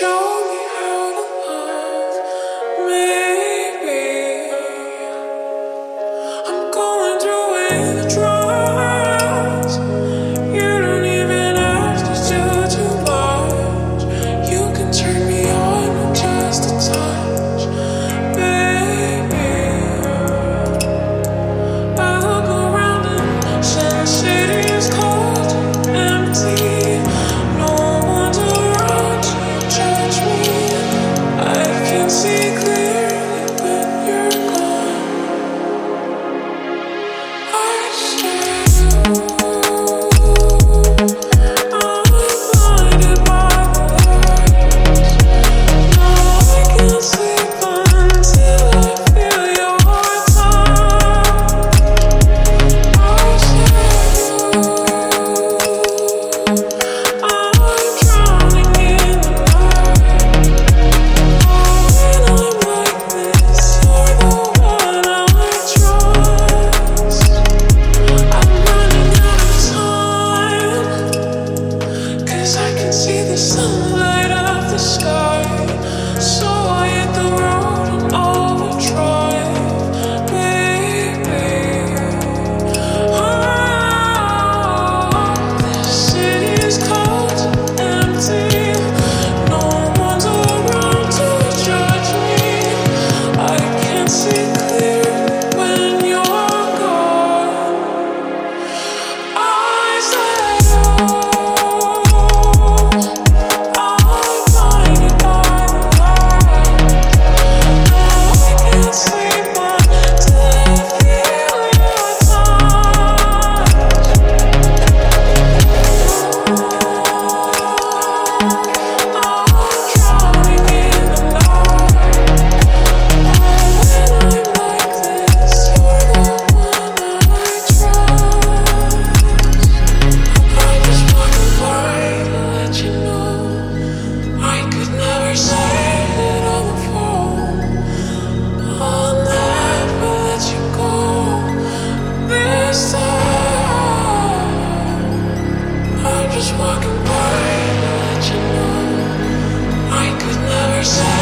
Maybe I'm going through. just walking by, let you know I could never say.